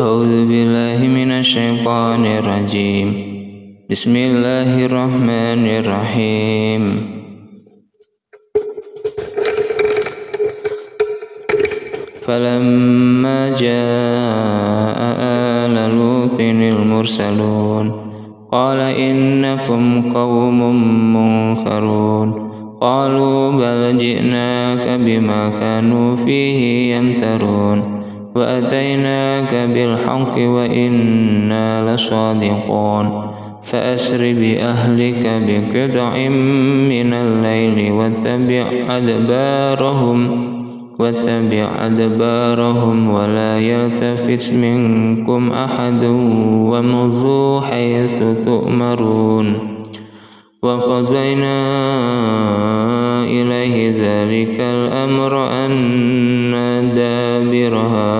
أعوذ بالله من الشيطان الرجيم. بسم الله الرحمن الرحيم. فلما جاء آل لوط المرسلون قال إنكم قوم منكرون. قالوا بل جئناك بما كانوا فيه يمترون. وأتيناك بالحق وإنا لصادقون. فأسر بأهلك بقطع من الليل واتبع أدبارهم واتبع أدبارهم ولا يلتفت منكم أحد ومضوا حيث تؤمرون. وقضينا إليه ذلك الأمر أن دابر هؤلاء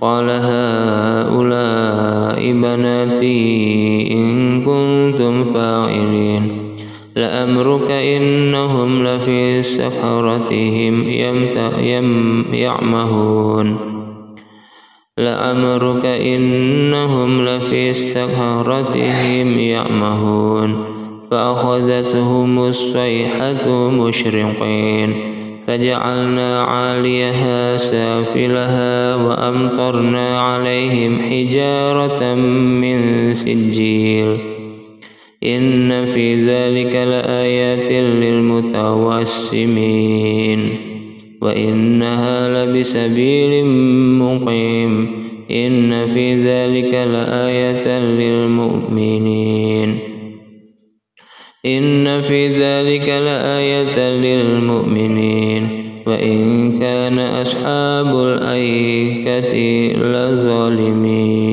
قال هؤلاء بناتي إن كنتم فاعلين لأمرك إنهم لفي سكرتهم يعمهون لأمرك إنهم لفي سكرتهم يعمهون فأخذتهم الصيحة مشرقين فجعلنا عاليها سافلها وأمطرنا عليهم حجارة من سجيل. إن في ذلك لآيات للمتوسمين. وإنها لبسبيل مقيم. إن في ذلك لآية للمؤمنين. إن في ذلك لآية للمؤمنين. وإن كان أصحاب الأيكة لظالمين.